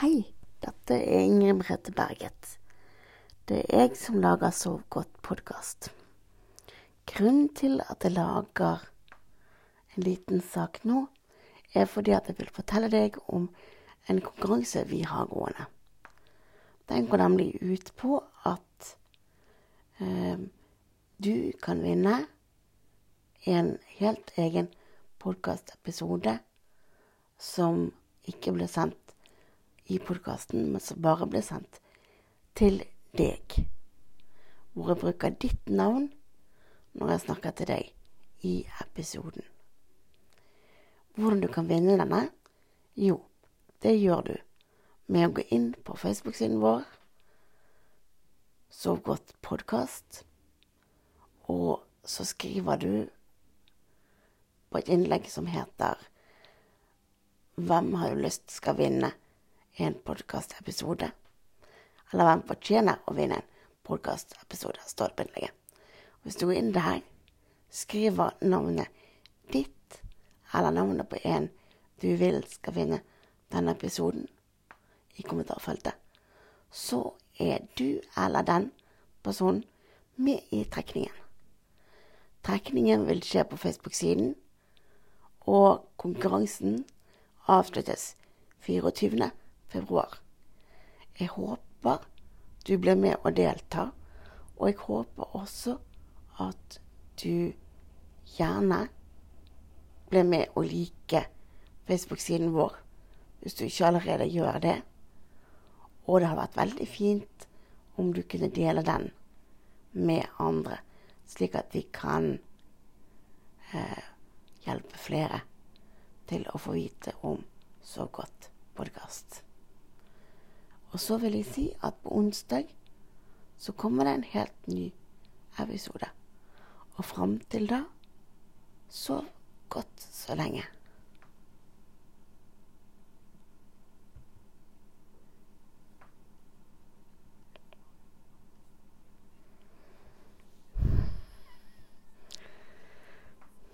Hei, dette er Ingrid Merete Berget. Det er jeg som lager Sov godt-podkast. Grunnen til at jeg lager en liten sak nå, er fordi at jeg vil fortelle deg om en konkurranse vi har gående. Den går nemlig ut på at eh, du kan vinne en helt egen podkastepisode som ikke ble sendt i podkasten, men som bare ble sendt til deg. Hvor jeg bruker ditt navn når jeg snakker til deg i episoden. Hvordan du kan vinne denne? Jo, det gjør du med å gå inn på Facebook-siden vår, Sov godt podkast, og så skriver du på et innlegg som heter Hvem har du lyst skal vinne en podkastepisode? Eller hvem fortjener å vinne en podkastepisode, står det. Hvis du går inn der, skriver navnet ditt eller navnet på en du vil skal vinne denne episoden i kommentarfeltet, så er du eller den personen med i trekningen. Trekningen vil skje på Facebook-siden, og konkurransen avsluttes 24. februar. Jeg håper du blir med og deltar, og jeg håper også at du gjerne blir med og liker Facebook-siden vår, hvis du ikke allerede gjør det. Og det har vært veldig fint om du kunne dele den med andre, slik at vi kan eh, hjelpe flere til å få vite om Så godt podkast. Og så vil jeg si at på onsdag så kommer det en helt ny episode. Og fram til da, sov godt så lenge.